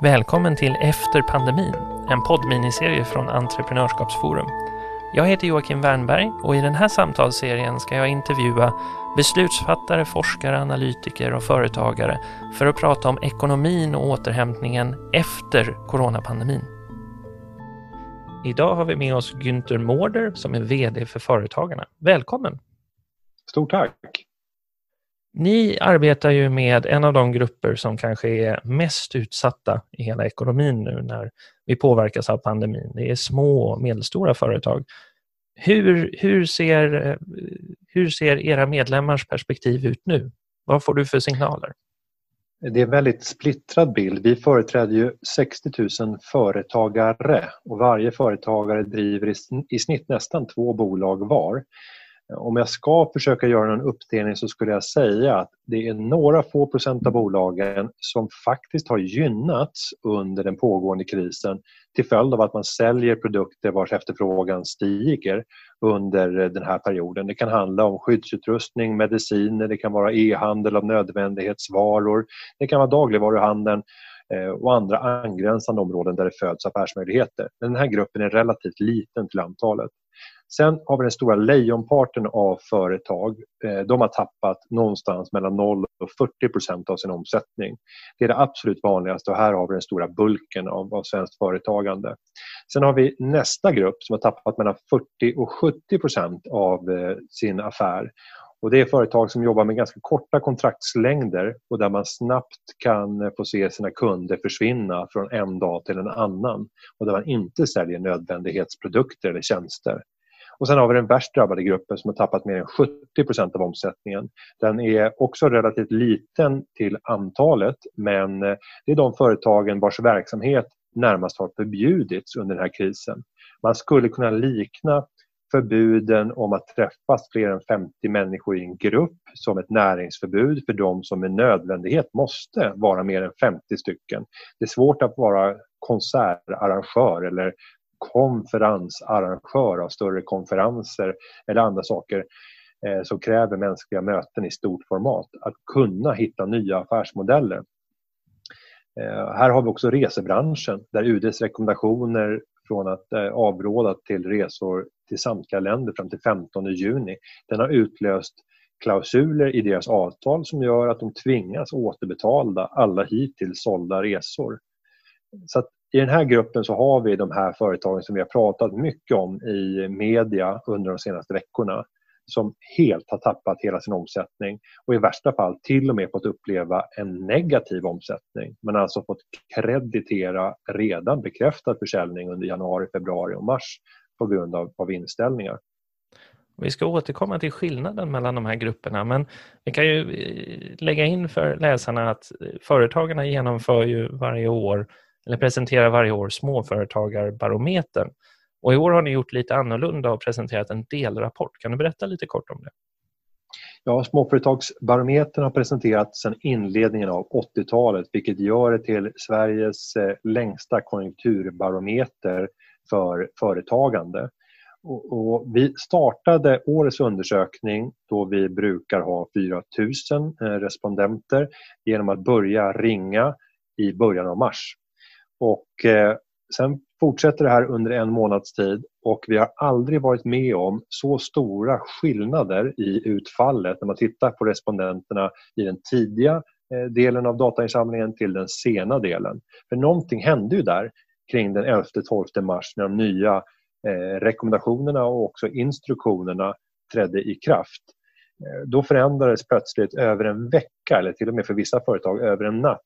Välkommen till Efter pandemin, en poddminiserie från Entreprenörskapsforum. Jag heter Joakim Wernberg och i den här samtalsserien ska jag intervjua beslutsfattare, forskare, analytiker och företagare för att prata om ekonomin och återhämtningen efter coronapandemin. Idag har vi med oss Günther Mårder som är VD för Företagarna. Välkommen! Stort tack! Ni arbetar ju med en av de grupper som kanske är mest utsatta i hela ekonomin nu när vi påverkas av pandemin. Det är små och medelstora företag. Hur, hur, ser, hur ser era medlemmars perspektiv ut nu? Vad får du för signaler? Det är en väldigt splittrad bild. Vi företräder ju 60 000 företagare och varje företagare driver i snitt nästan två bolag var. Om jag ska försöka göra en uppdelning så skulle jag säga att det är några få procent av bolagen som faktiskt har gynnats under den pågående krisen till följd av att man säljer produkter vars efterfrågan stiger under den här perioden. Det kan handla om skyddsutrustning, mediciner, det kan vara e-handel av nödvändighetsvaror, det kan vara dagligvaruhandeln eh, och andra angränsande områden där det föds affärsmöjligheter. Men den här gruppen är relativt liten till antalet. Sen har vi den stora lejonparten av företag. Eh, de har tappat någonstans mellan 0 och 40 av sin omsättning. Det är det absolut vanligaste och här har vi den stora bulken av, av svenskt företagande. Sen har vi nästa grupp som har tappat mellan 40 och 70 av eh, sin affär. Och det är företag som jobbar med ganska korta kontraktslängder och där man snabbt kan eh, få se sina kunder försvinna från en dag till en annan och där man inte säljer nödvändighetsprodukter eller tjänster. Och sen har vi den värst drabbade gruppen som har tappat mer än 70% av omsättningen. Den är också relativt liten till antalet men eh, det är de företagen vars verksamhet närmast har förbjudits under den här krisen. Man skulle kunna likna förbuden om att träffas fler än 50 människor i en grupp som ett näringsförbud för de som med nödvändighet måste vara mer än 50 stycken. Det är svårt att vara konsertarrangör eller konferensarrangör av större konferenser eller andra saker eh, som kräver mänskliga möten i stort format. Att kunna hitta nya affärsmodeller. Eh, här har vi också resebranschen där UDs rekommendationer från att eh, avråda till resor till samtliga länder fram till 15 juni. Den har utlöst klausuler i deras avtal som gör att de tvingas återbetala alla hittills sålda resor. Så i den här gruppen så har vi de här företagen som vi har pratat mycket om i media under de senaste veckorna som helt har tappat hela sin omsättning och i värsta fall till och med fått uppleva en negativ omsättning. Man har alltså fått kreditera redan bekräftad försäljning under januari, februari och mars på grund av, av inställningar. Vi ska återkomma till skillnaden mellan de här grupperna, men vi kan ju eh, lägga in för läsarna att eh, företagarna genomför ju varje år eller presenterar varje år Småföretagarbarometern. Och I år har ni gjort lite annorlunda och presenterat en delrapport. Kan du berätta lite kort om det? Ja, Småföretagsbarometern har presenterats sedan inledningen av 80-talet vilket gör det till Sveriges eh, längsta konjunkturbarometer för företagande. Och, vi startade årets undersökning då vi brukar ha 4 000 eh, respondenter genom att börja ringa i början av mars. Och eh, sen fortsätter det här under en månads tid och vi har aldrig varit med om så stora skillnader i utfallet när man tittar på respondenterna i den tidiga eh, delen av datainsamlingen till den sena delen. För någonting hände ju där kring den 11-12 mars när de nya eh, rekommendationerna och också instruktionerna trädde i kraft. Eh, då förändrades plötsligt över en vecka, eller till och med för vissa företag över en natt,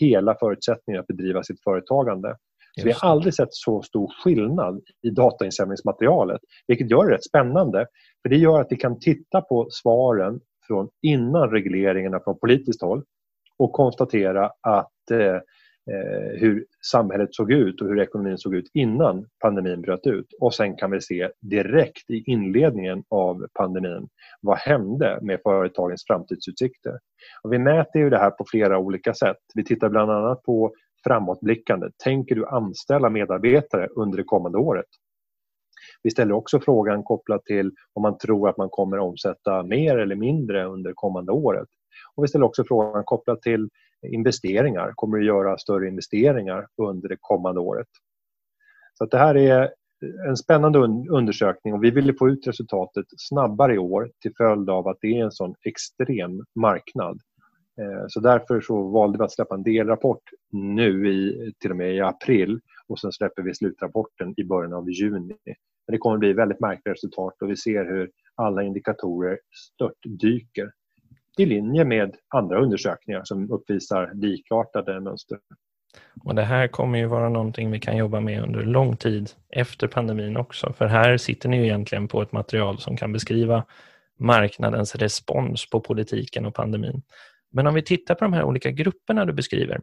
hela förutsättningen att bedriva sitt företagande. Så vi har aldrig sett så stor skillnad i datainsamlingsmaterialet, vilket gör det rätt spännande. För Det gör att vi kan titta på svaren från innan regleringarna från politiskt håll och konstatera att eh, Eh, hur samhället såg ut och hur ekonomin såg ut innan pandemin bröt ut. Och sen kan vi se direkt i inledningen av pandemin vad hände med företagens framtidsutsikter. Och vi mäter ju det här på flera olika sätt. Vi tittar bland annat på framåtblickande. Tänker du anställa medarbetare under det kommande året? Vi ställer också frågan kopplat till om man tror att man kommer omsätta mer eller mindre under kommande året. Och vi ställer också frågan kopplat till investeringar, kommer att göra större investeringar under det kommande året. Så att det här är en spännande undersökning och vi ville få ut resultatet snabbare i år till följd av att det är en sån extrem marknad. Eh, så därför så valde vi att släppa en delrapport nu i, till och med i april och sen släpper vi slutrapporten i början av juni. Men det kommer bli väldigt märkliga resultat och vi ser hur alla indikatorer störtdyker i linje med andra undersökningar som uppvisar likartade mönster. Och Det här kommer ju vara någonting vi kan jobba med under lång tid efter pandemin också. För här sitter ni ju egentligen på ett material som kan beskriva marknadens respons på politiken och pandemin. Men om vi tittar på de här olika grupperna du beskriver,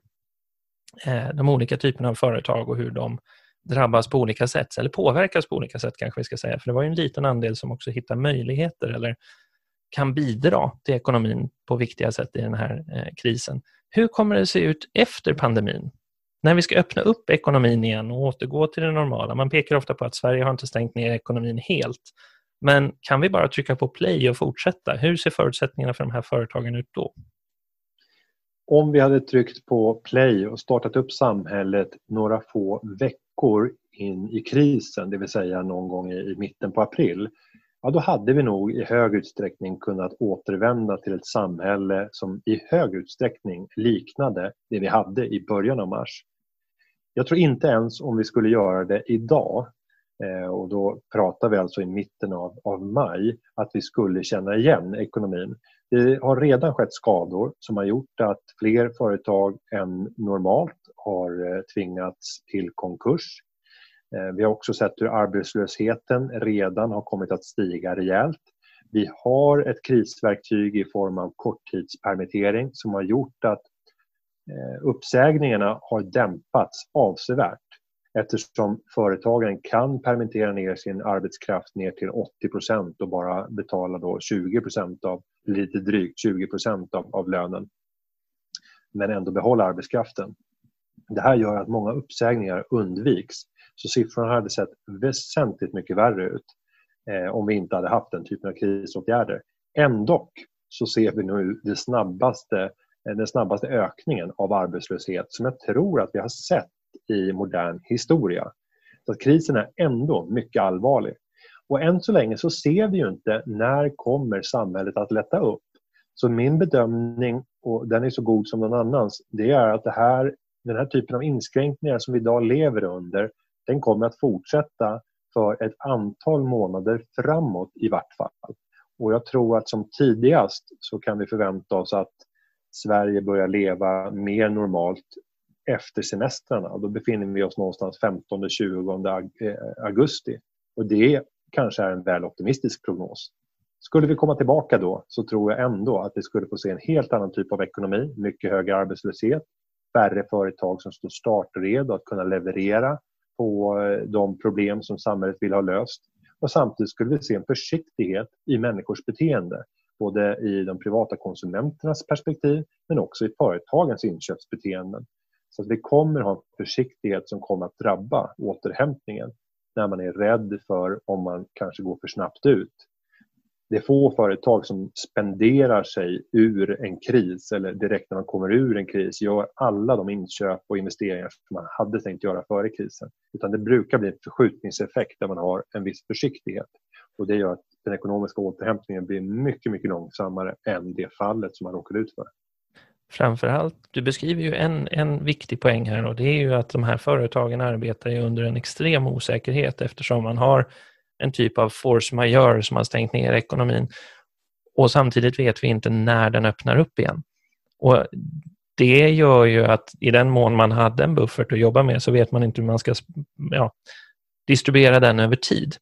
eh, de olika typerna av företag och hur de drabbas på olika sätt, eller påverkas på olika sätt kanske vi ska säga, för det var ju en liten andel som också hittar möjligheter eller kan bidra till ekonomin på viktiga sätt i den här eh, krisen. Hur kommer det se ut efter pandemin? När vi ska öppna upp ekonomin igen och återgå till det normala. Man pekar ofta på att Sverige har inte stängt ner ekonomin helt. Men kan vi bara trycka på play och fortsätta? Hur ser förutsättningarna för de här företagen ut då? Om vi hade tryckt på play och startat upp samhället några få veckor in i krisen, det vill säga någon gång i mitten på april, ja, då hade vi nog i hög utsträckning kunnat återvända till ett samhälle som i hög utsträckning liknade det vi hade i början av mars. Jag tror inte ens om vi skulle göra det idag, eh, och då pratar vi alltså i mitten av, av maj, att vi skulle känna igen ekonomin. Det har redan skett skador som har gjort att fler företag än normalt har eh, tvingats till konkurs. Eh, vi har också sett hur arbetslösheten redan har kommit att stiga rejält. Vi har ett krisverktyg i form av korttidspermittering som har gjort att eh, uppsägningarna har dämpats avsevärt eftersom företagen kan permittera ner sin arbetskraft ner till 80% och bara betala då 20 av, lite drygt 20 av, av lönen men ändå behålla arbetskraften. Det här gör att många uppsägningar undviks så siffrorna hade sett väsentligt mycket värre ut eh, om vi inte hade haft den typen av krisåtgärder. Ändå så ser vi nu det snabbaste, eh, den snabbaste ökningen av arbetslöshet som jag tror att vi har sett i modern historia. Så att krisen är ändå mycket allvarlig. Och än så länge så ser vi ju inte när kommer samhället att lätta upp. Så min bedömning, och den är så god som någon annans, det är att det här, den här typen av inskränkningar som vi idag lever under den kommer att fortsätta för ett antal månader framåt i vart fall. Och jag tror att som tidigast så kan vi förvänta oss att Sverige börjar leva mer normalt efter semestrarna. Då befinner vi oss någonstans 15-20 eh, augusti. Och det kanske är en väl optimistisk prognos. Skulle vi komma tillbaka då så tror jag ändå att vi skulle få se en helt annan typ av ekonomi, mycket högre arbetslöshet, färre företag som står startredo att kunna leverera på eh, de problem som samhället vill ha löst. Och samtidigt skulle vi se en försiktighet i människors beteende. Både i de privata konsumenternas perspektiv men också i företagens inköpsbeteenden. Så att vi kommer ha en försiktighet som kommer att drabba återhämtningen när man är rädd för om man kanske går för snabbt ut det är få företag som spenderar sig ur en kris eller direkt när man kommer ur en kris gör alla de inköp och investeringar som man hade tänkt göra före krisen. Utan det brukar bli en förskjutningseffekt där man har en viss försiktighet. Och det gör att den ekonomiska återhämtningen blir mycket, mycket långsammare än det fallet som man råkade ut för. Framförallt, du beskriver ju en, en viktig poäng här och det är ju att de här företagen arbetar under en extrem osäkerhet eftersom man har en typ av force majeure som har stängt ner ekonomin. Och samtidigt vet vi inte när den öppnar upp igen. Och det gör ju att i den mån man hade en buffert att jobba med så vet man inte hur man ska ja, distribuera den över tid.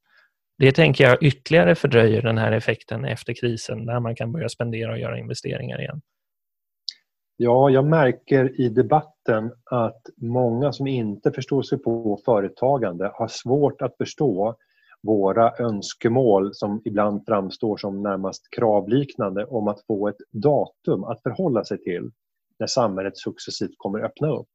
Det tänker jag ytterligare fördröjer den här effekten efter krisen när man kan börja spendera och göra investeringar igen. Ja, jag märker i debatten att många som inte förstår sig på företagande har svårt att förstå våra önskemål som ibland framstår som närmast kravliknande om att få ett datum att förhålla sig till när samhället successivt kommer öppna upp.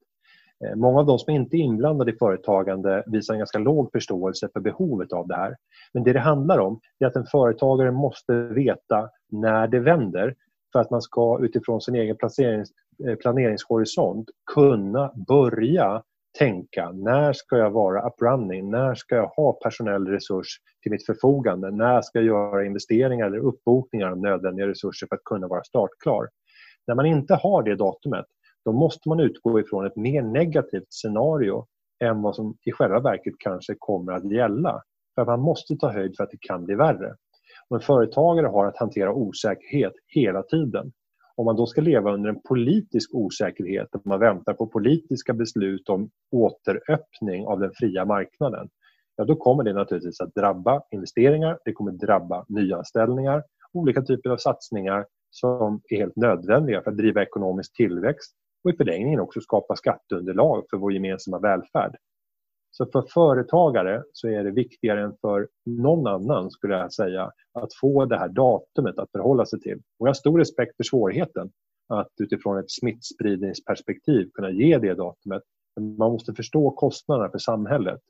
Eh, många av de som inte är inblandade i företagande visar en ganska låg förståelse för behovet av det här. Men det det handlar om är att en företagare måste veta när det vänder för att man ska utifrån sin egen planerings, eh, planeringshorisont kunna börja tänka när ska jag vara up-running? När ska jag ha personell resurs till mitt förfogande? När ska jag göra investeringar eller uppbokningar av nödvändiga resurser för att kunna vara startklar? När man inte har det datumet då måste man utgå ifrån ett mer negativt scenario än vad som i själva verket kanske kommer att gälla. För man måste ta höjd för att det kan bli värre. Och en företagare har att hantera osäkerhet hela tiden. Om man då ska leva under en politisk osäkerhet, och man väntar på politiska beslut om återöppning av den fria marknaden, ja då kommer det naturligtvis att drabba investeringar, det kommer drabba nyanställningar, olika typer av satsningar som är helt nödvändiga för att driva ekonomisk tillväxt och i förlängningen också skapa skatteunderlag för vår gemensamma välfärd. Så för företagare så är det viktigare än för någon annan skulle jag säga att få det här datumet att förhålla sig till. Och jag har stor respekt för svårigheten att utifrån ett smittspridningsperspektiv kunna ge det datumet. Men man måste förstå kostnaderna för samhället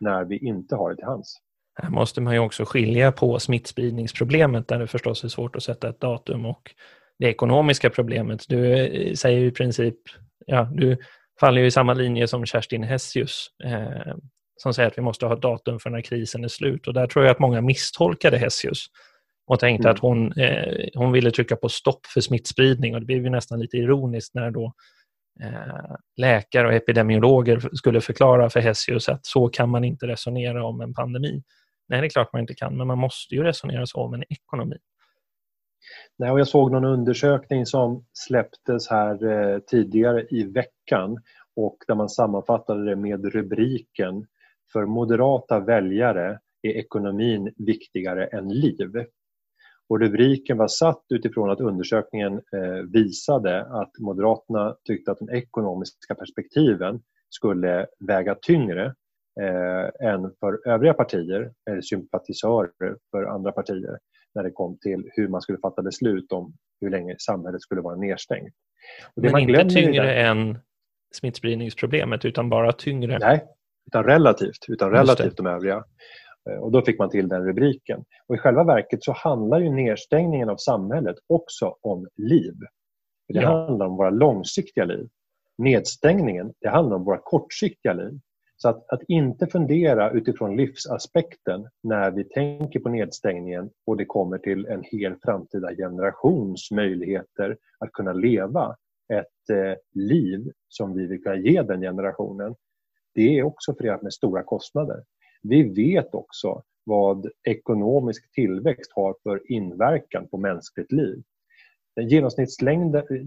när vi inte har det till hands. Här måste man ju också skilja på smittspridningsproblemet där det förstås är svårt att sätta ett datum och det ekonomiska problemet. Du eh, säger i princip, ja, du faller ju i samma linje som Kerstin Hessius eh, som säger att vi måste ha datum för när krisen är slut. Och där tror jag att många misstolkade Hessius och tänkte mm. att hon, eh, hon ville trycka på stopp för smittspridning och det blev ju nästan lite ironiskt när då eh, läkare och epidemiologer skulle förklara för Hessius att så kan man inte resonera om en pandemi. Nej, det är klart man inte kan, men man måste ju resonera så om en ekonomi. Nej, och jag såg någon undersökning som släpptes här eh, tidigare i veckan och där man sammanfattade det med rubriken För moderata väljare är ekonomin viktigare än liv. Och rubriken var satt utifrån att undersökningen eh, visade att Moderaterna tyckte att de ekonomiska perspektiven skulle väga tyngre eh, än för övriga partier, eller sympatisörer för andra partier när det kom till hur man skulle fatta beslut om hur länge samhället skulle vara nedstängt. Men inte tyngre än smittspridningsproblemet utan bara tyngre? Nej, utan relativt, utan relativt de övriga. Eh, och då fick man till den rubriken. Och I själva verket så handlar ju nedstängningen av samhället också om liv. Det ja. handlar om våra långsiktiga liv. Nedstängningen det handlar om våra kortsiktiga liv. Så att, att, inte fundera utifrån livsaspekten när vi tänker på nedstängningen och det kommer till en hel framtida generations möjligheter att kunna leva ett eh, liv som vi vill kunna ge den generationen. Det är också förenat med stora kostnader. Vi vet också vad ekonomisk tillväxt har för inverkan på mänskligt liv. Den,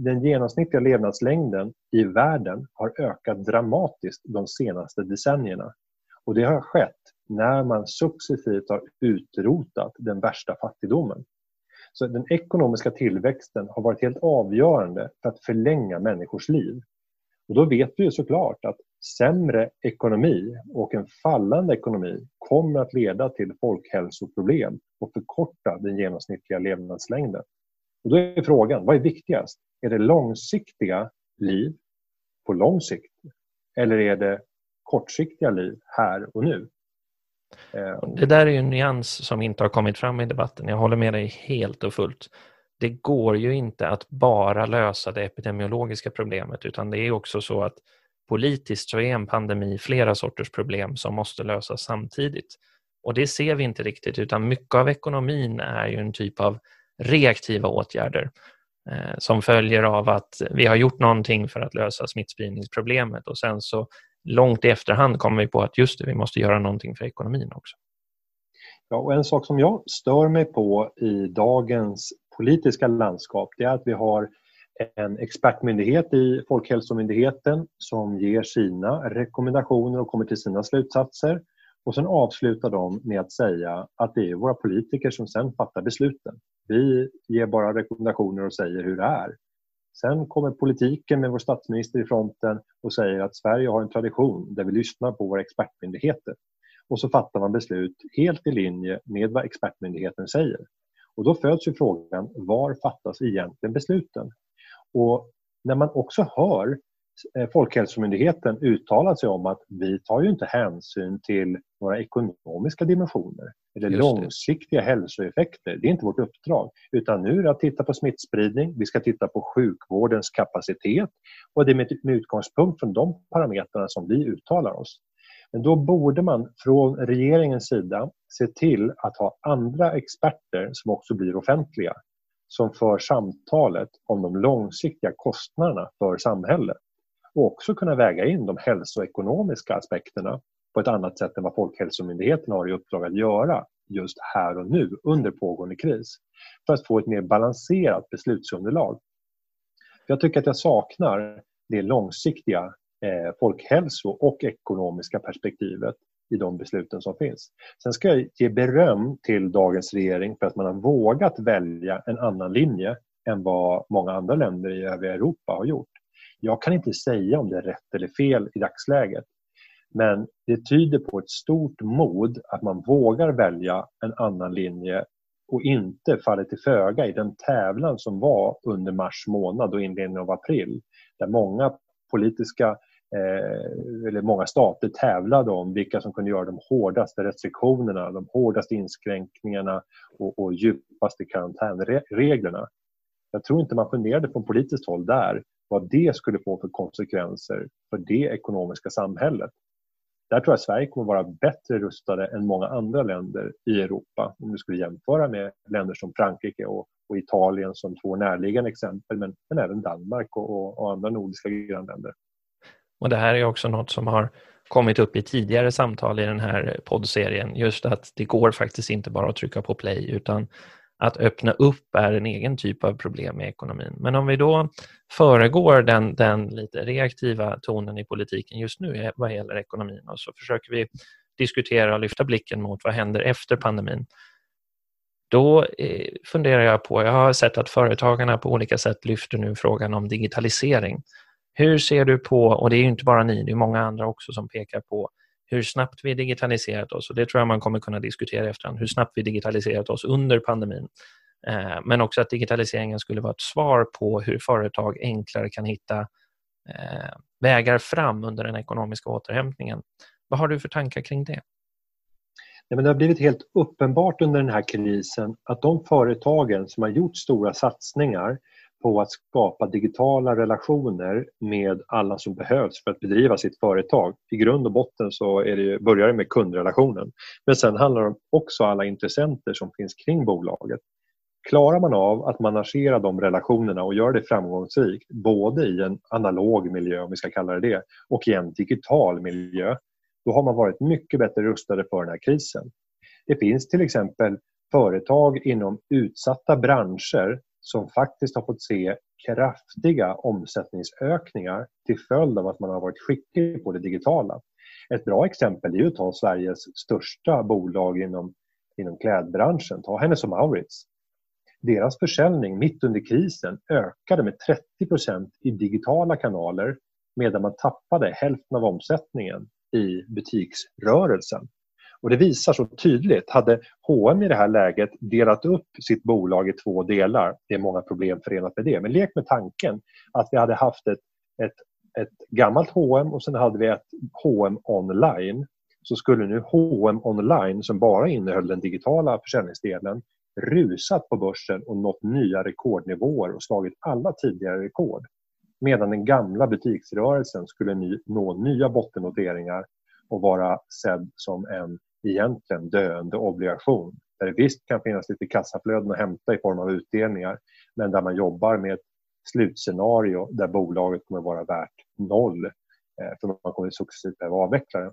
den genomsnittliga levnadslängden i världen har ökat dramatiskt de senaste decennierna. Och det har skett när man successivt har utrotat den värsta fattigdomen. Så den ekonomiska tillväxten har varit helt avgörande för att förlänga människors liv. Och då vet vi ju såklart att sämre ekonomi och en fallande ekonomi kommer att leda till folkhälsoproblem och förkorta den genomsnittliga levnadslängden. Och då är frågan, vad är viktigast? Är det långsiktiga liv på lång sikt? Eller är det kortsiktiga liv här och nu? Eh, det där är ju en nyans som inte har kommit fram i debatten. Jag håller med dig helt och fullt. Det går ju inte att bara lösa det epidemiologiska problemet utan det är också så att politiskt så är en pandemi flera sorters problem som måste lösas samtidigt. Och det ser vi inte riktigt utan mycket av ekonomin är ju en typ av reaktiva åtgärder eh, som följer av att vi har gjort någonting för att lösa smittspridningsproblemet och sen så långt i efterhand kommer vi på att just det, vi måste göra någonting för ekonomin också. Ja, och en sak som jag stör mig på i dagens politiska landskap det är att vi har en expertmyndighet i Folkhälsomyndigheten som ger sina rekommendationer och kommer till sina slutsatser och sen avslutar de med att säga att det är våra politiker som sen fattar besluten. Vi ger bara rekommendationer och säger hur det är. Sen kommer politiken med vår statsminister i fronten och säger att Sverige har en tradition där vi lyssnar på våra expertmyndigheter. Och så fattar man beslut helt i linje med vad expertmyndigheten säger. Och då föds ju frågan, var fattas egentligen besluten? Och när man också hör Folkhälsomyndigheten uttalat sig om att vi tar ju inte hänsyn till några ekonomiska dimensioner eller långsiktiga hälsoeffekter. Det är inte vårt uppdrag. Utan nu är det att titta på smittspridning, vi ska titta på sjukvårdens kapacitet och det är med, med utgångspunkt från de parametrarna som vi uttalar oss. Men då borde man från regeringens sida se till att ha andra experter som också blir offentliga som för samtalet om de långsiktiga kostnaderna för samhället och också kunna väga in de hälsoekonomiska aspekterna på ett annat sätt än vad Folkhälsomyndigheten har i uppdrag att göra just här och nu under pågående kris för att få ett mer balanserat beslutsunderlag. Jag tycker att jag saknar det långsiktiga eh, folkhälso och ekonomiska perspektivet i de besluten som finns. Sen ska jag ge beröm till dagens regering för att man har vågat välja en annan linje än vad många andra länder i övriga Europa har gjort. Jag kan inte säga om det är rätt eller fel i dagsläget. Men det tyder på ett stort mod att man vågar välja en annan linje och inte faller till föga i den tävlan som var under mars månad och inledningen av april. Där många politiska eh, eller många stater tävlade om vilka som kunde göra de hårdaste restriktionerna, de hårdaste inskränkningarna och, och djupaste karantänreglerna. Jag tror inte man funderade från politiskt håll där vad det skulle få för konsekvenser för det ekonomiska samhället. Där tror jag Sverige kommer vara bättre rustade än många andra länder i Europa om du skulle jämföra med länder som Frankrike och, och Italien som två närliggande exempel men, men även Danmark och, och, och andra nordiska grannländer. Och det här är också något som har kommit upp i tidigare samtal i den här poddserien, just att det går faktiskt inte bara att trycka på play utan att öppna upp är en egen typ av problem i ekonomin. Men om vi då föregår den, den lite reaktiva tonen i politiken just nu vad gäller ekonomin och så försöker vi diskutera och lyfta blicken mot vad händer efter pandemin. Då eh, funderar jag på, jag har sett att företagarna på olika sätt lyfter nu frågan om digitalisering. Hur ser du på, och det är inte bara ni, det är många andra också som pekar på hur snabbt vi digitaliserat oss och det tror jag man kommer kunna diskutera i efterhand, hur snabbt vi digitaliserat oss under pandemin. Eh, men också att digitaliseringen skulle vara ett svar på hur företag enklare kan hitta eh, vägar fram under den ekonomiska återhämtningen. Vad har du för tankar kring det? Ja, men det har blivit helt uppenbart under den här krisen att de företagen som har gjort stora satsningar på att skapa digitala relationer med alla som behövs för att bedriva sitt företag. I grund och botten så är det, börjar det med kundrelationen. Men sen handlar det också om alla intressenter som finns kring bolaget. Klarar man av att managera de relationerna och gör det framgångsrikt både i en analog miljö, om vi ska kalla det det, och i en digital miljö, då har man varit mycket bättre rustade för den här krisen. Det finns till exempel företag inom utsatta branscher som faktiskt har fått se kraftiga omsättningsökningar till följd av att man har varit skicklig på det digitala. Ett bra exempel är att ta Sveriges största bolag inom, inom klädbranschen, ta Hennes Mauritz. Deras försäljning mitt under krisen ökade med 30% i digitala kanaler medan man tappade hälften av omsättningen i butiksrörelsen. Och det visar så tydligt, hade H&M i det här läget delat upp sitt bolag i två delar, det är många problem förenat med det, men lek med tanken att vi hade haft ett, ett, ett gammalt H&M och sen hade vi ett H&M online så skulle nu H&M online som bara innehöll den digitala försäljningsdelen rusat på börsen och nått nya rekordnivåer och slagit alla tidigare rekord. Medan den gamla butiksrörelsen skulle nå nya bottennoteringar och vara sedd som en egentligen döende obligation. Där det visst kan finnas lite kassaflöden att hämta i form av utdelningar men där man jobbar med ett slutscenario där bolaget kommer vara värt noll eh, för man kommer successivt behöva avveckla det.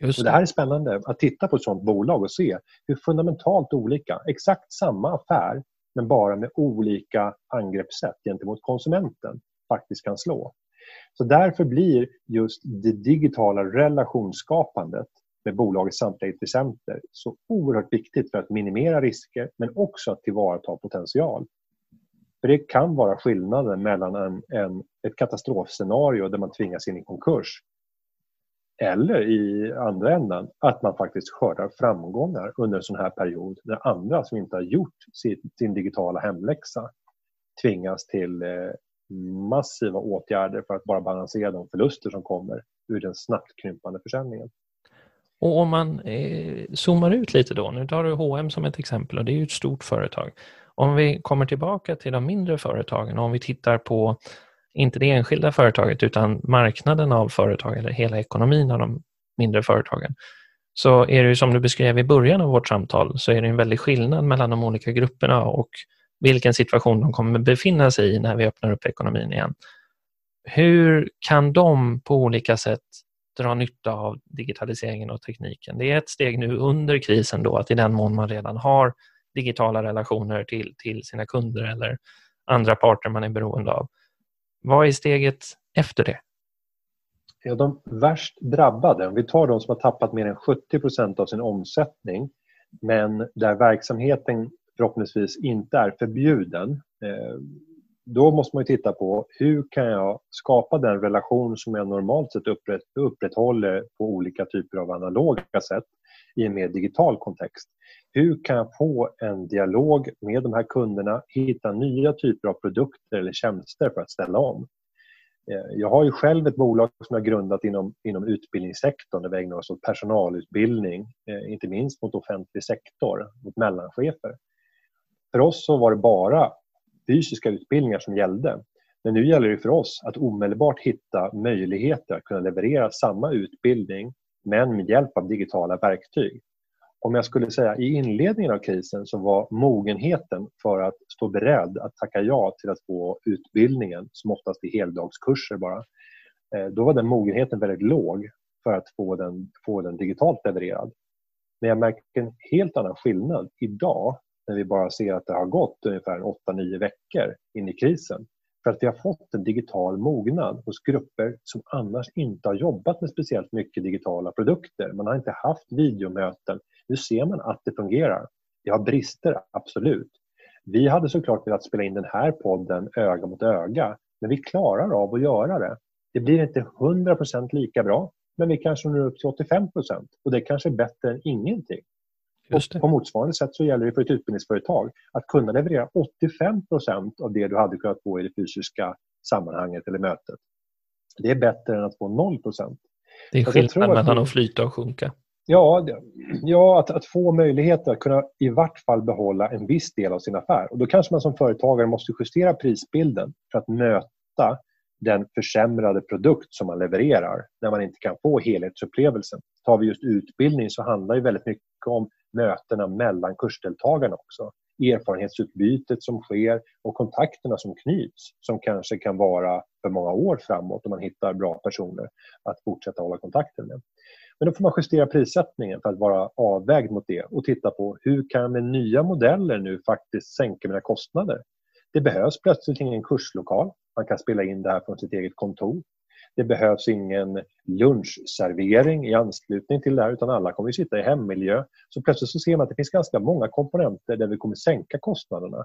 Just det. det här är spännande att titta på ett sådant bolag och se hur fundamentalt olika, exakt samma affär men bara med olika angreppssätt gentemot konsumenten faktiskt kan slå. Så därför blir just det digitala relationsskapandet med bolagets samtliga intressenter så oerhört viktigt för att minimera risker men också att tillvarata potential. För det kan vara skillnaden mellan en, en, ett katastrofscenario där man tvingas in i konkurs eller i andra änden att man faktiskt skördar framgångar under en sån här period när andra som inte har gjort sin, sin digitala hemläxa tvingas till, eh, massiva åtgärder för att bara balansera de förluster som kommer ur den snabbt krympande försäljningen. Och om man eh, zoomar ut lite då, nu tar du H&M som ett exempel och det är ju ett stort företag. Om vi kommer tillbaka till de mindre företagen och om vi tittar på inte det enskilda företaget utan marknaden av företag eller hela ekonomin av de mindre företagen så är det ju som du beskrev i början av vårt samtal så är det en väldig skillnad mellan de olika grupperna och vilken situation de kommer befinna sig i när vi öppnar upp ekonomin igen. Hur kan de på olika sätt dra nytta av digitaliseringen och tekniken? Det är ett steg nu under krisen då att i den mån man redan har digitala relationer till, till sina kunder eller andra parter man är beroende av. Vad är steget efter det? Ja, de värst drabbade, om vi tar de som har tappat mer än 70 av sin omsättning men där verksamheten förhoppningsvis inte är förbjuden. Eh, då måste man titta på hur kan jag skapa den relation som jag normalt sett upprätt, upprätthåller på olika typer av analoga sätt i en mer digital kontext. Hur kan jag få en dialog med de här kunderna, hitta nya typer av produkter eller tjänster för att ställa om? Eh, jag har ju själv ett bolag som jag grundat inom, inom utbildningssektorn där vi ägnar oss åt personalutbildning, eh, inte minst mot offentlig sektor, mot mellanchefer. För oss så var det bara fysiska utbildningar som gällde. Men nu gäller det för oss att omedelbart hitta möjligheter att kunna leverera samma utbildning men med hjälp av digitala verktyg. Om jag skulle säga i inledningen av krisen så var mogenheten för att stå beredd att tacka ja till att få utbildningen, som oftast är heldagskurser bara, eh, då var den mogenheten väldigt låg för att få den, få den digitalt levererad. Men jag märker en helt annan skillnad idag när vi bara ser att det har gått ungefär 8-9 veckor in i krisen. För att vi har fått en digital mognad hos grupper som annars inte har jobbat med speciellt mycket digitala produkter. Man har inte haft videomöten. Nu ser man att det fungerar. Det har brister, absolut. Vi hade såklart velat spela in den här podden öga mot öga, men vi klarar av att göra det. Det blir inte 100% lika bra, men vi kanske når upp till 85% och det kanske är bättre än ingenting. Och på motsvarande sätt så gäller det för ett utbildningsföretag att kunna leverera 85% av det du hade kunnat få i det fysiska sammanhanget eller mötet. Det är bättre än att få 0% Det är skillnad mellan att flyta och sjunka. Ja, ja att, att, få möjligheter att kunna i vart fall behålla en viss del av sin affär. Och då kanske man som företagare måste justera prisbilden för att möta den försämrade produkt som man levererar när man inte kan få helhetsupplevelsen. Tar vi just utbildning så handlar det väldigt mycket om mötena mellan kursdeltagarna också. Erfarenhetsutbytet som sker och kontakterna som knyts som kanske kan vara för många år framåt om man hittar bra personer att fortsätta hålla kontakten med. Men då får man justera prissättningen för att vara avvägd mot det och titta på hur kan jag med nya modeller nu faktiskt sänka mina kostnader. Det behövs plötsligt ingen kurslokal. Man kan spela in det här från sitt eget kontor. Det behövs ingen lunchservering i anslutning till det här utan alla kommer att sitta i hemmiljö. Så plötsligt så ser man att det finns ganska många komponenter där vi kommer sänka kostnaderna.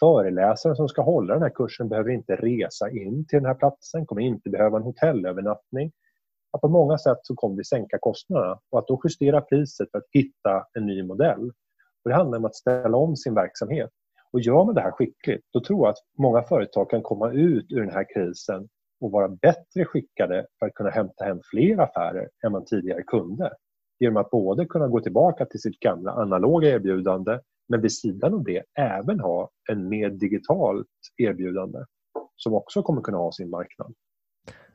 Föreläsaren som ska hålla den här kursen behöver inte resa in till den här platsen, kommer inte behöva en hotellövernattning. Att på många sätt så kommer vi sänka kostnaderna och att då justera priset för att hitta en ny modell. Och det handlar om att ställa om sin verksamhet. Och gör man det här skickligt, då tror jag att många företag kan komma ut ur den här krisen och vara bättre skickade för att kunna hämta hem fler affärer än man tidigare kunde. Genom att både kunna gå tillbaka till sitt gamla analoga erbjudande men vid sidan av det även ha en mer digitalt erbjudande som också kommer kunna ha sin marknad.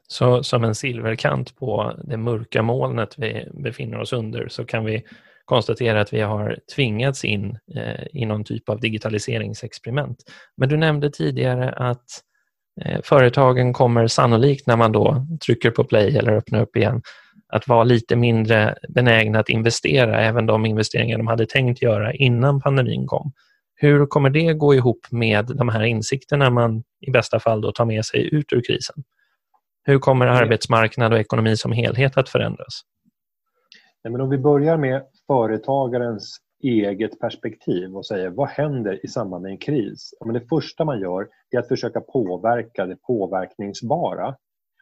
Så som en silverkant på det mörka molnet vi befinner oss under så kan vi konstatera att vi har tvingats in eh, i någon typ av digitaliseringsexperiment. Men du nämnde tidigare att Eh, Eh, företagen kommer sannolikt när man då trycker på play eller öppnar upp igen att vara lite mindre benägna att investera även de investeringar de hade tänkt göra innan pandemin kom. Hur kommer det gå ihop med de här insikterna man i bästa fall då tar med sig ut ur krisen? Hur kommer arbetsmarknad och ekonomi som helhet att förändras? Ja, men om vi börjar med företagarens eget perspektiv och säger vad händer i samband med en kris? Ja, men det första man gör är att försöka påverka det påverkningsbara.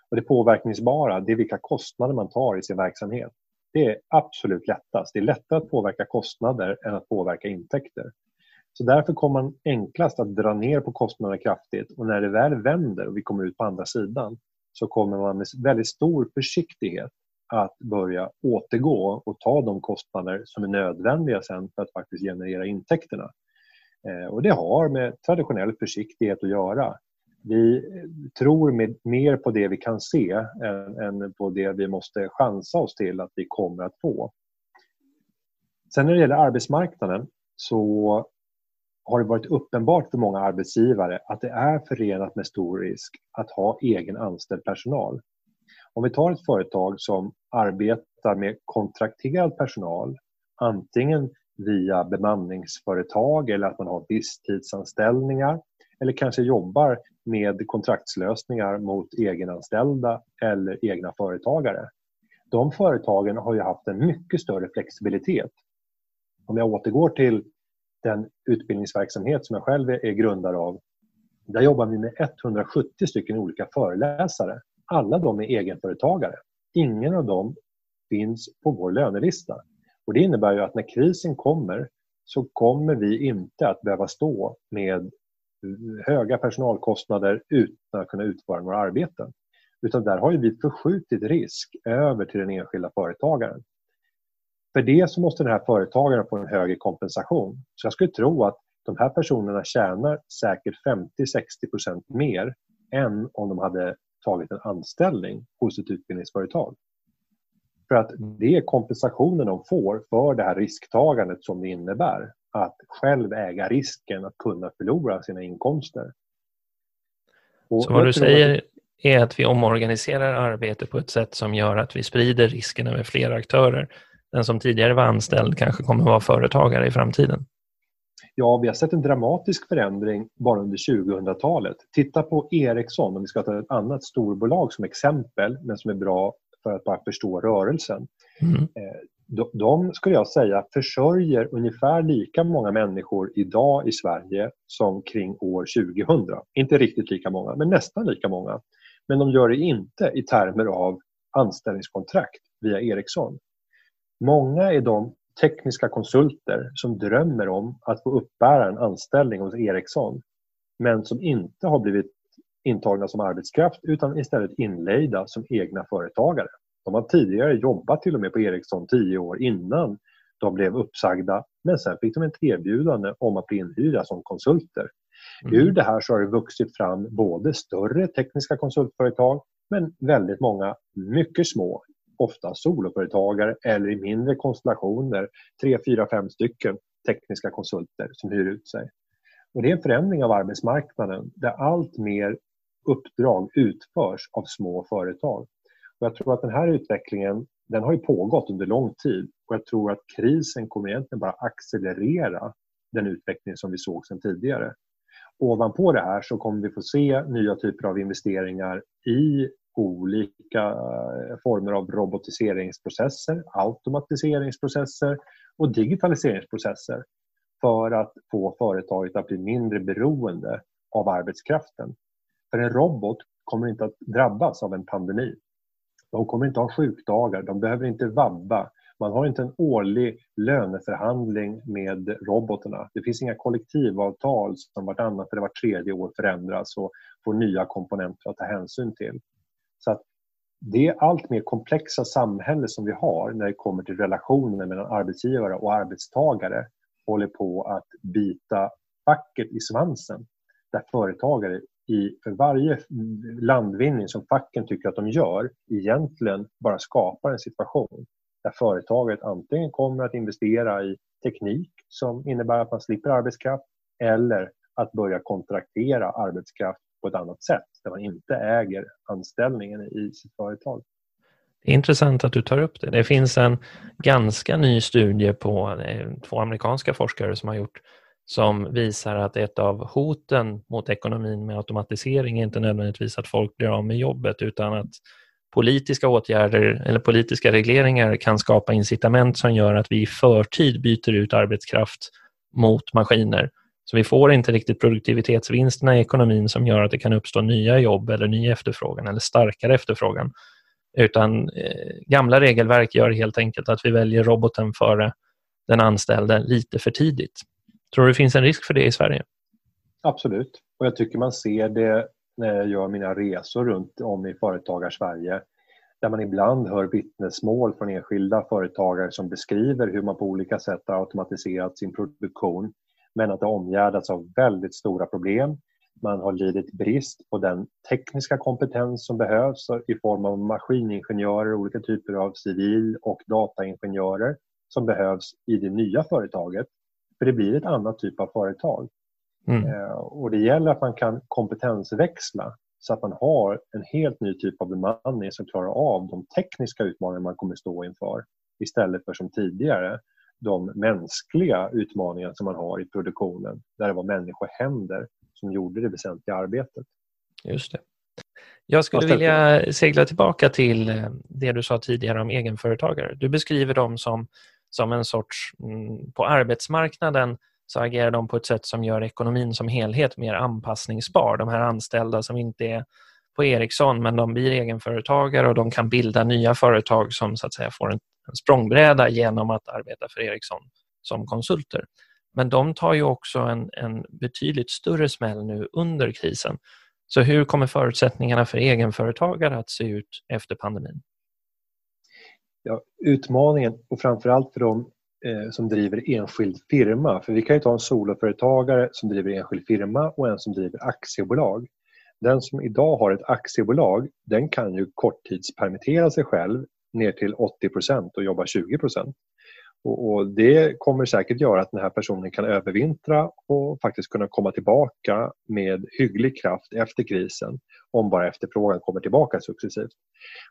Och det påverkningsbara det är vilka kostnader man tar i sin verksamhet. Det är absolut lättast. Det är lättare att påverka kostnader än att påverka intäkter. Så därför kommer man enklast att dra ner på kostnaderna kraftigt och när det väl vänder och vi kommer ut på andra sidan så kommer man med väldigt stor försiktighet att börja återgå och ta de kostnader som är nödvändiga sen för att faktiskt generera intäkterna. Eh, och det har med traditionell försiktighet att göra. Vi tror med, mer på det vi kan se än, än på det vi måste chansa oss till att vi kommer att få. Sen när det gäller arbetsmarknaden så har det varit uppenbart för många arbetsgivare att det är förenat med stor risk att ha egen anställd personal. Om vi tar ett företag som arbetar med kontrakterad personal, antingen via bemanningsföretag eller att man har visstidsanställningar eller kanske jobbar med kontraktslösningar mot egenanställda eller egna företagare. De företagen har ju haft en mycket större flexibilitet. Om jag återgår till den utbildningsverksamhet som jag själv är grundare av. Där jobbar vi med 170 stycken olika föreläsare. Alla de är egenföretagare. Ingen av dem finns på vår lönelista. Och det innebär ju att när krisen kommer så kommer vi inte att behöva stå med höga personalkostnader utan att kunna utföra några arbeten. Utan där har vi förskjutit risk över till den enskilda företagaren. För det så måste den här företagaren få en högre kompensation. Så jag skulle tro att de här personerna tjänar säkert 50-60% mer än om de hade tagit en anställning hos ett utbildningsföretag. För att det är kompensationen de får för det här risktagandet som det innebär. Att själv äga risken att kunna förlora sina inkomster. Och Så vad du säger är att vi omorganiserar arbetet på ett sätt som gör att vi sprider risken över fler aktörer den som tidigare var anställd kanske kommer att vara företagare i framtiden? Ja, vi har sett en dramatisk förändring bara under 2000-talet. Titta på Ericsson, om vi ska ta ett annat storbolag som exempel, men som är bra för att bara förstå rörelsen. Mm. Eh, de, de, skulle jag säga, försörjer ungefär lika många människor idag i Sverige som kring år 2000. Inte riktigt lika många, men nästan lika många. Men de gör det inte i termer av anställningskontrakt via Ericsson. Många är de tekniska konsulter som drömmer om att få uppbära en anställning hos Ericsson men som inte har blivit intagna som arbetskraft utan istället inlejda som egna företagare. De har tidigare jobbat till och med på Ericsson tio år innan de blev uppsagda men sen fick de ett erbjudande om att bli inhyrda som konsulter. Mm. Ur det här så har det vuxit fram både större tekniska konsultföretag men väldigt många mycket små ofta soloföretagare eller i mindre konstellationer, tre, fyra, fem stycken tekniska konsulter som hyr ut sig. Och det är en förändring av arbetsmarknaden där allt mer uppdrag utförs av små företag. Och jag tror att den här utvecklingen den har ju pågått under lång tid och jag tror att krisen kommer egentligen bara accelerera den utveckling som vi såg sedan tidigare. Ovanpå det här så kommer vi få se nya typer av investeringar i olika eh, former av robotiseringsprocesser, automatiseringsprocesser och digitaliseringsprocesser för att få företaget att bli mindre beroende av arbetskraften. För en robot kommer inte att drabbas av en pandemi. De kommer inte ha sjukdagar, de behöver inte vabba. Man har inte en årlig löneförhandling med robotarna. Det finns inga kollektivavtal som vartannat eller vart tredje år förändras och får nya komponenter att ta hänsyn till. Så att det allt mer komplexa samhälle som vi har när det kommer till relationen mellan arbetsgivare och arbetstagare håller på att bita facket i svansen. Där företagare i, för varje landvinning som facken tycker att de gör egentligen bara skapar en situation där företaget antingen kommer att investera i teknik som innebär att man slipper arbetskraft eller att börja kontraktera arbetskraft på ett annat sätt där man inte äger anställningen i sitt företag. Det är intressant att du tar upp det. Det finns en ganska ny studie på eh, två amerikanska forskare som har gjort som visar att ett av hoten mot ekonomin med automatisering är inte nödvändigtvis att folk blir av med jobbet utan att politiska åtgärder eller politiska regleringar kan skapa incitament som gör att vi i förtid byter ut arbetskraft mot maskiner så vi får inte riktigt produktivitetsvinsterna i ekonomin som gör att det kan uppstå nya jobb eller ny efterfrågan eller starkare efterfrågan. Utan eh, gamla regelverk gör helt enkelt att vi väljer roboten före den anställde lite för tidigt. Tror du det finns en risk för det i Sverige? Absolut. Och jag tycker man ser det när jag gör mina resor runt om i Företagar-Sverige där man ibland hör vittnesmål från enskilda företagare som beskriver hur man på olika sätt har automatiserat sin produktion men att det omgärdats av väldigt stora problem. Man har lidit brist på den tekniska kompetens som behövs i form av maskiningenjörer, olika typer av civil och dataingenjörer som behövs i det nya företaget. För det blir ett annat typ av företag. Mm. Eh, och det gäller att man kan kompetensväxla så att man har en helt ny typ av bemanning som klarar av de tekniska utmaningar man kommer stå inför istället för som tidigare de mänskliga utmaningar som man har i produktionen där det var människohänder som gjorde det väsentliga arbetet. Just det. Jag skulle vilja segla tillbaka till eh, det du sa tidigare om egenföretagare. Du beskriver dem som, som en sorts, mm, på arbetsmarknaden så agerar de på ett sätt som gör ekonomin som helhet mer anpassningsbar. De här anställda som inte är på Ericsson men de blir egenföretagare och de kan bilda nya företag som så att säga får en, en språngbräda genom att arbeta för Ericsson som konsulter. Men de tar ju också en, en betydligt större smäll nu under krisen. Så hur kommer förutsättningarna för egenföretagare att se ut efter pandemin? Ja, utmaningen, och framförallt för de eh, som driver enskild firma. För vi kan ju ta en soloföretagare som driver enskild firma och en som driver aktiebolag. Den som idag har ett aktiebolag den kan ju korttidspermittera sig själv ner till 80% och jobba 20% och, Det kommer säkert göra att den här personen kan övervintra och faktiskt kunna komma tillbaka med hygglig kraft efter krisen om bara efterfrågan kommer tillbaka successivt.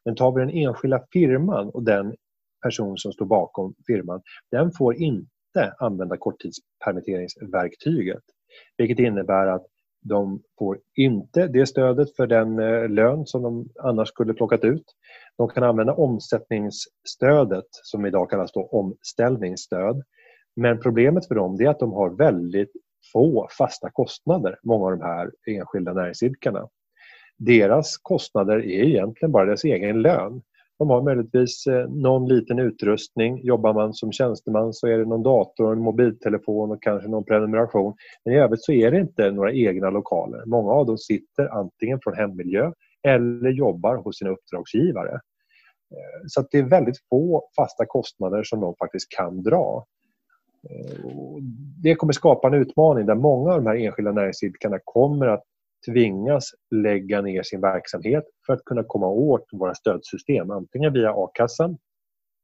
Men tar vi den enskilda firman och den person som står bakom firman, den får inte använda korttidspermitteringsverktyget. Vilket innebär att de får inte det stödet för den eh, lön som de annars skulle plockat ut. De kan använda omsättningsstödet som idag kallas då omställningsstöd. Men problemet för dem är att de har väldigt få fasta kostnader, många av de här enskilda näringsidkarna. Deras kostnader är egentligen bara deras egen lön. De har möjligtvis eh, någon liten utrustning. Jobbar man som tjänsteman så är det någon dator, en mobiltelefon och kanske någon prenumeration. Men i övrigt så är det inte några egna lokaler. Många av dem sitter antingen från hemmiljö eller jobbar hos sina uppdragsgivare. Eh, så det är väldigt få fasta kostnader som de faktiskt kan dra. Eh, det kommer skapa en utmaning där många av de här enskilda näringsidkarna kommer att tvingas lägga ner sin verksamhet för att kunna komma åt våra stödsystem, antingen via a-kassan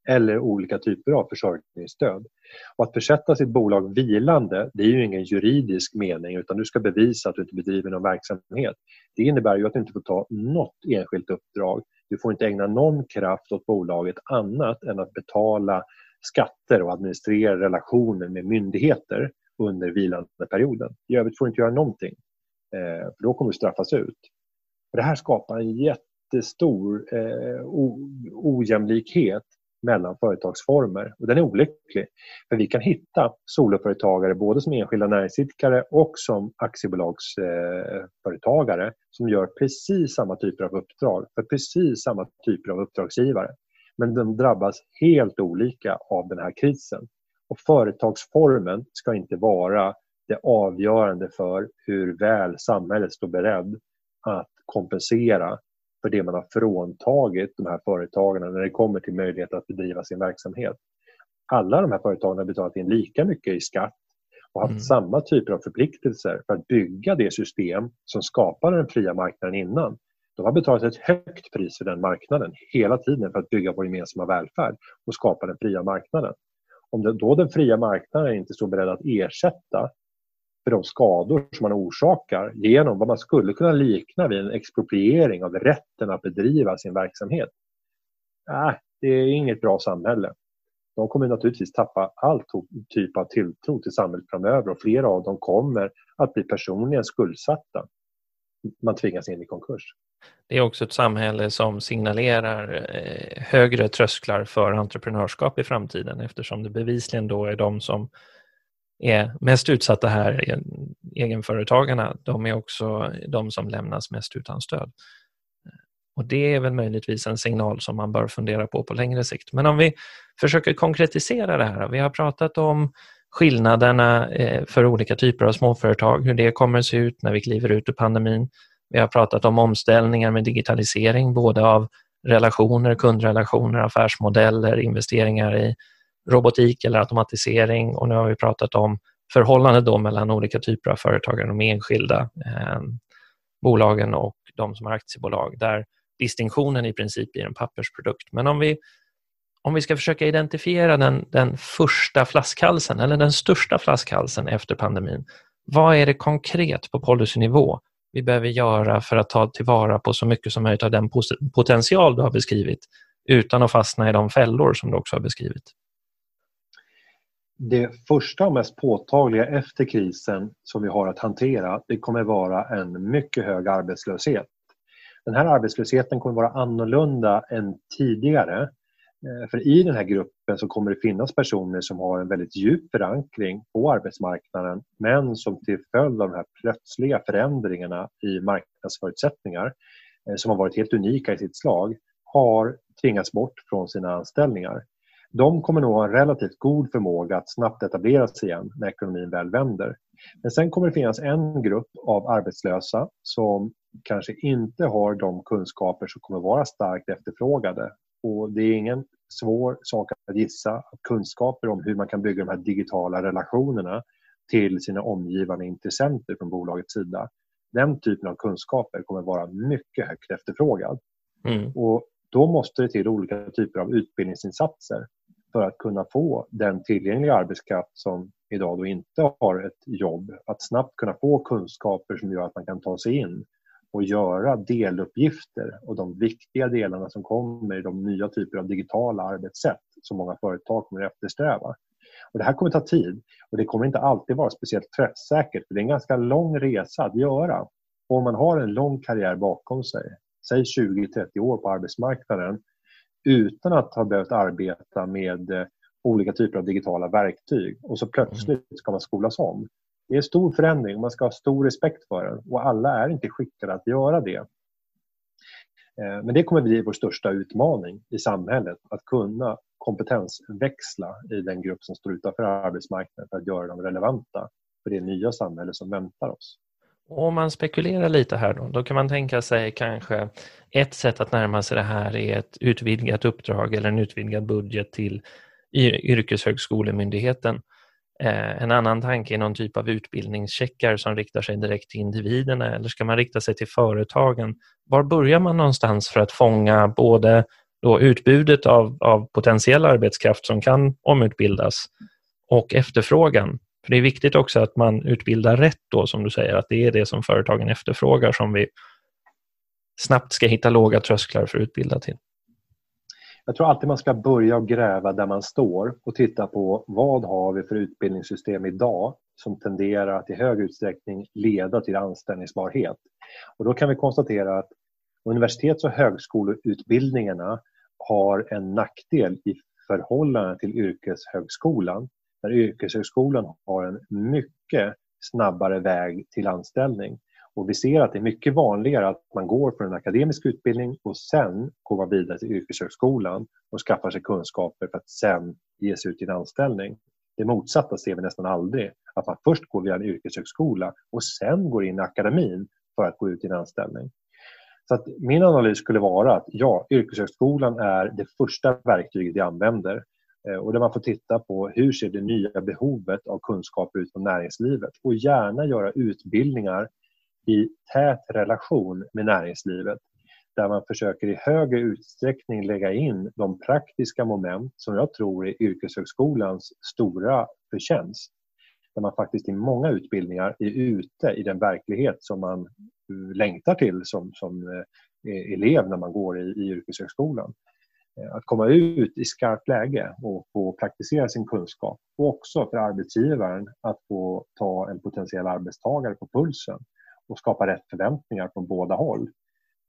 eller olika typer av försörjningsstöd. Och att försätta sitt bolag vilande, det är ju ingen juridisk mening utan du ska bevisa att du inte bedriver någon verksamhet. Det innebär ju att du inte får ta något enskilt uppdrag. Du får inte ägna någon kraft åt bolaget annat än att betala skatter och administrera relationer med myndigheter under vilandeperioden. I övrigt får du inte göra någonting. Eh, för då kommer du straffas ut. För det här skapar en jättestor eh, ojämlikhet mellan företagsformer och den är olycklig. För vi kan hitta soloföretagare både som enskilda näringsidkare och som aktiebolagsföretagare eh, som gör precis samma typer av uppdrag för precis samma typer av uppdragsgivare. Men de drabbas helt olika av den här krisen. Och företagsformen ska inte vara det avgörande för hur väl samhället står beredd att kompensera för det man har fråntagit de här företagen när det kommer till möjlighet att bedriva sin verksamhet. Alla de här företagen har betalat in lika mycket i skatt och haft mm. samma typer av förpliktelser för att bygga det system som skapade den fria marknaden innan. De har betalat ett högt pris för den marknaden hela tiden för att bygga vår gemensamma välfärd och skapa den fria marknaden. Om då den fria marknaden inte står beredd att ersätta för de skador som man orsakar genom vad man skulle kunna likna vid en expropriering av rätten att bedriva sin verksamhet. Äh, det är inget bra samhälle. De kommer naturligtvis tappa all typ av tilltro till samhället framöver och flera av dem kommer att bli personligen skuldsatta. Man tvingas in i konkurs. Det är också ett samhälle som signalerar eh, högre trösklar för entreprenörskap i framtiden eftersom det bevisligen då är de som är mest utsatta här, egenföretagarna, de är också de som lämnas mest utan stöd. Och Det är väl möjligtvis en signal som man bör fundera på på längre sikt. Men om vi försöker konkretisera det här. Vi har pratat om skillnaderna eh, för olika typer av småföretag, hur det kommer att se ut när vi kliver ut ur pandemin. Vi har pratat om omställningar med digitalisering, både av relationer, kundrelationer, affärsmodeller, investeringar i robotik eller automatisering och nu har vi pratat om förhållandet då mellan olika typer av företagare, de enskilda eh, bolagen och de som har aktiebolag, där distinktionen i princip blir en pappersprodukt. Men om vi, om vi ska försöka identifiera den, den första flaskhalsen eller den största flaskhalsen efter pandemin, vad är det konkret på policynivå vi behöver göra för att ta tillvara på så mycket som möjligt av den potential du har beskrivit utan att fastna i de fällor som du också har beskrivit? Det första och mest påtagliga efter krisen som vi har att hantera det kommer vara en mycket hög arbetslöshet. Den här arbetslösheten kommer vara annorlunda än tidigare. Eh, för i den här gruppen så kommer det finnas personer som har en väldigt djup förankring på arbetsmarknaden men som till följd av de här plötsliga förändringarna i marknadsförutsättningar eh, som har varit helt unika i sitt slag har tvingats bort från sina anställningar. De kommer nog ha en relativt god förmåga att snabbt etablera sig igen när ekonomin väl vänder. Men sen kommer det finnas en grupp av arbetslösa som kanske inte har de kunskaper som kommer vara starkt efterfrågade. Och det är ingen svår sak att gissa att kunskaper om hur man kan bygga de här digitala relationerna till sina omgivande intressenter från bolagets sida. Den typen av kunskaper kommer vara mycket högt efterfrågad. Mm. Och då måste det till olika typer av utbildningsinsatser för att kunna få den tillgängliga arbetskraft som idag då inte har ett jobb att snabbt kunna få kunskaper som gör att man kan ta sig in och göra deluppgifter och de viktiga delarna som kommer i de nya typer av digitala arbetssätt som många företag kommer att eftersträva. Och det här kommer ta tid och det kommer inte alltid vara speciellt träffsäkert för det är en ganska lång resa att göra. Och om man har en lång karriär bakom sig, säg 20-30 år på arbetsmarknaden utan att ha behövt arbeta med eh, olika typer av digitala verktyg och så plötsligt ska man skolas om. Det är en stor förändring och man ska ha stor respekt för den och alla är inte skickade att göra det. Eh, men det kommer bli vår största utmaning i samhället, att kunna kompetensväxla i den grupp som står utanför arbetsmarknaden för att göra dem relevanta för det nya samhälle som väntar oss. Om man spekulerar lite här då, då kan man tänka sig kanske ett sätt att närma sig det här är ett utvidgat uppdrag eller en utvidgad budget till yrkeshögskolemyndigheten. Eh, en annan tanke är någon typ av utbildningscheckar som riktar sig direkt till individerna eller ska man rikta sig till företagen? Var börjar man någonstans för att fånga både då utbudet av, av potentiell arbetskraft som kan omutbildas och efterfrågan för Det är viktigt också att man utbildar rätt då, som du säger, att det är det som företagen efterfrågar som vi snabbt ska hitta låga trösklar för att utbilda till. Jag tror alltid man ska börja gräva där man står och titta på vad har vi för utbildningssystem idag som tenderar att i hög utsträckning leda till anställningsbarhet. Och då kan vi konstatera att universitets och högskoleutbildningarna har en nackdel i förhållande till yrkeshögskolan där yrkeshögskolan har en mycket snabbare väg till anställning. Och vi ser att det är mycket vanligare att man går från en akademisk utbildning och sen går man vidare till yrkeshögskolan och skaffar sig kunskaper för att sen ge sig ut i en anställning. Det motsatta ser vi nästan aldrig. Att man först går via en yrkeshögskola och sen går in i akademin för att gå ut i en anställning. Så att min analys skulle vara att ja, yrkeshögskolan är det första verktyget vi använder. Eh, och där man får titta på hur ser det nya behovet av kunskaper ut på näringslivet och gärna göra utbildningar i tät relation med näringslivet där man försöker i högre utsträckning lägga in de praktiska moment som jag tror är yrkeshögskolans stora förtjänst. Där man faktiskt i många utbildningar är ute i den verklighet som man eh, längtar till som, som eh, elev när man går i, i yrkeshögskolan. Eh, att komma ut i skarpt läge och få praktisera sin kunskap och också för arbetsgivaren att få ta en potentiell arbetstagare på pulsen och skapa rätt förväntningar från båda håll.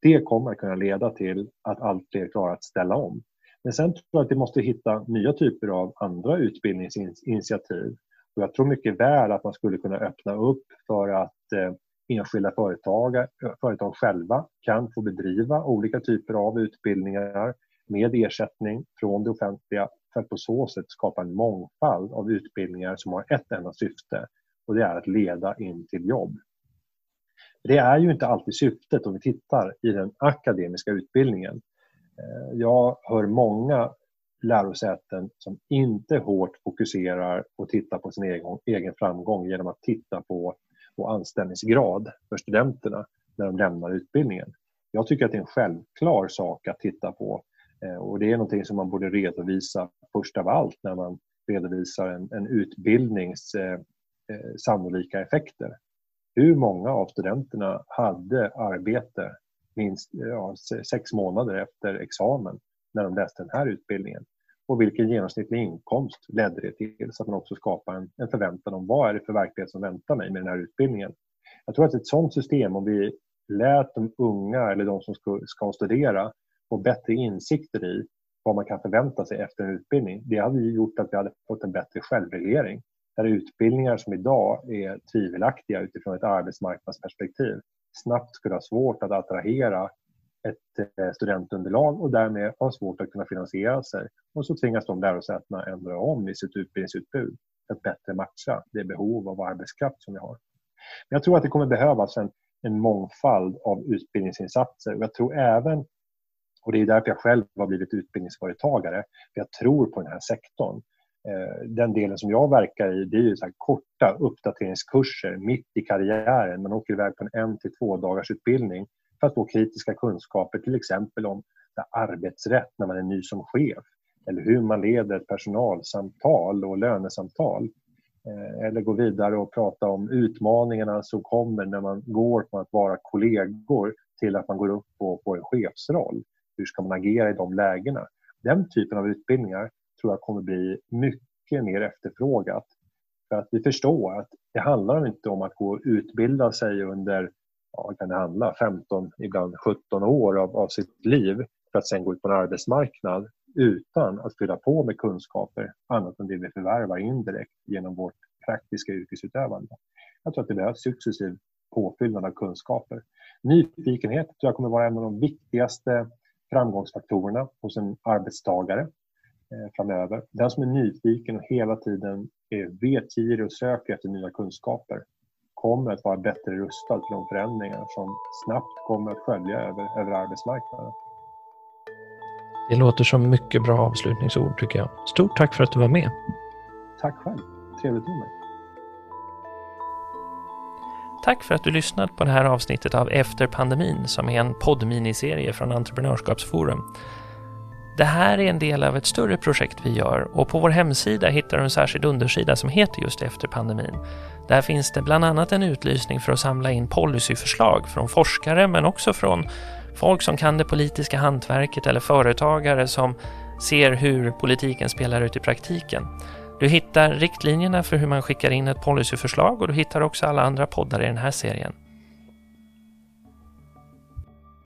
Det kommer att kunna leda till att allt fler klarar att ställa om. Men sen tror jag att vi måste hitta nya typer av andra utbildningsinitiativ. Och jag tror mycket väl att man skulle kunna öppna upp för att eh, enskilda företag, företag själva kan få bedriva olika typer av utbildningar med ersättning från det offentliga för att på så sätt skapa en mångfald av utbildningar som har ett enda syfte och det är att leda in till jobb. Det är ju inte alltid syftet om vi tittar i den akademiska utbildningen. Eh, jag hör många lärosäten som inte hårt fokuserar och tittar på sin egen, egen framgång genom att titta på, på anställningsgrad för studenterna när de lämnar utbildningen. Jag tycker att det är en självklar sak att titta på Eh, och det är någonting som man borde redovisa först av allt när man redovisar en, en utbildnings eh, eh sannolika effekter. Hur många av studenterna hade arbete minst eh, ja, sex månader efter examen när de läste den här utbildningen? Och vilken genomsnittlig inkomst ledde det till? Så att man också skapar en, en förväntan om vad är det för verklighet som väntar mig med den här utbildningen. Jag tror att ett sådant system, om vi lät de unga eller de som ska, ska studera få bättre insikter i vad man kan förvänta sig efter en utbildning. Det hade ju gjort att vi hade fått en bättre självreglering. Där utbildningar som idag är tvivelaktiga utifrån ett arbetsmarknadsperspektiv snabbt skulle ha svårt att attrahera ett eh, studentunderlag och därmed ha svårt att kunna finansiera sig. Och så tvingas de lärosätena ändra om i sitt utbildningsutbud för att bättre matcha det behov av arbetskraft som vi har. Men jag tror att det kommer behövas en, en mångfald av utbildningsinsatser. och Jag tror även, och det är därför jag själv har blivit utbildningsföretagare, för jag tror på den här sektorn. Eh, den delen som jag verkar i det är ju så korta uppdateringskurser mitt i karriären. Man åker iväg på en en till två dagars utbildning för att få kritiska kunskaper till exempel om arbetsrätt när man är ny som chef eller hur man leder ett personalsamtal och lönesamtal. Eh, eller gå vidare och prata om utmaningarna som kommer när man går från att vara kollegor till att man går upp och får en chefsroll. Hur ska man agera i de lägena? Den typen av utbildningar tror jag kommer bli mycket mer efterfrågat. För att vi förstår att det handlar inte om att gå och utbilda sig under ja, kan det handla, 15, ibland 17 år av, av sitt liv för att sen gå ut på en arbetsmarknad utan att fylla på med kunskaper annat än det vi förvärvar indirekt genom vårt praktiska yrkesutövande. Jag tror att det behövs successiv påfyllnad av kunskaper. Nyfikenhet tror jag kommer vara en av de viktigaste framgångsfaktorerna hos en arbetstagare eh, framöver. Den som är nyfiken och hela tiden är vetgirig och söker efter nya kunskaper kommer att vara bättre rustad för de förändringar som snabbt kommer att skölja över, över arbetsmarknaden. Det låter som mycket bra avslutningsord tycker jag. Stort tack för att du var med. Tack själv. Trevligt med mig. Tack för att du lyssnat på det här avsnittet av Efter pandemin som är en poddminiserie från Entreprenörskapsforum. Det här är en del av ett större projekt vi gör och på vår hemsida hittar du en särskild undersida som heter just Efter pandemin. Där finns det bland annat en utlysning för att samla in policyförslag från forskare men också från folk som kan det politiska hantverket eller företagare som ser hur politiken spelar ut i praktiken. Du hittar riktlinjerna för hur man skickar in ett policyförslag och du hittar också alla andra poddar i den här serien.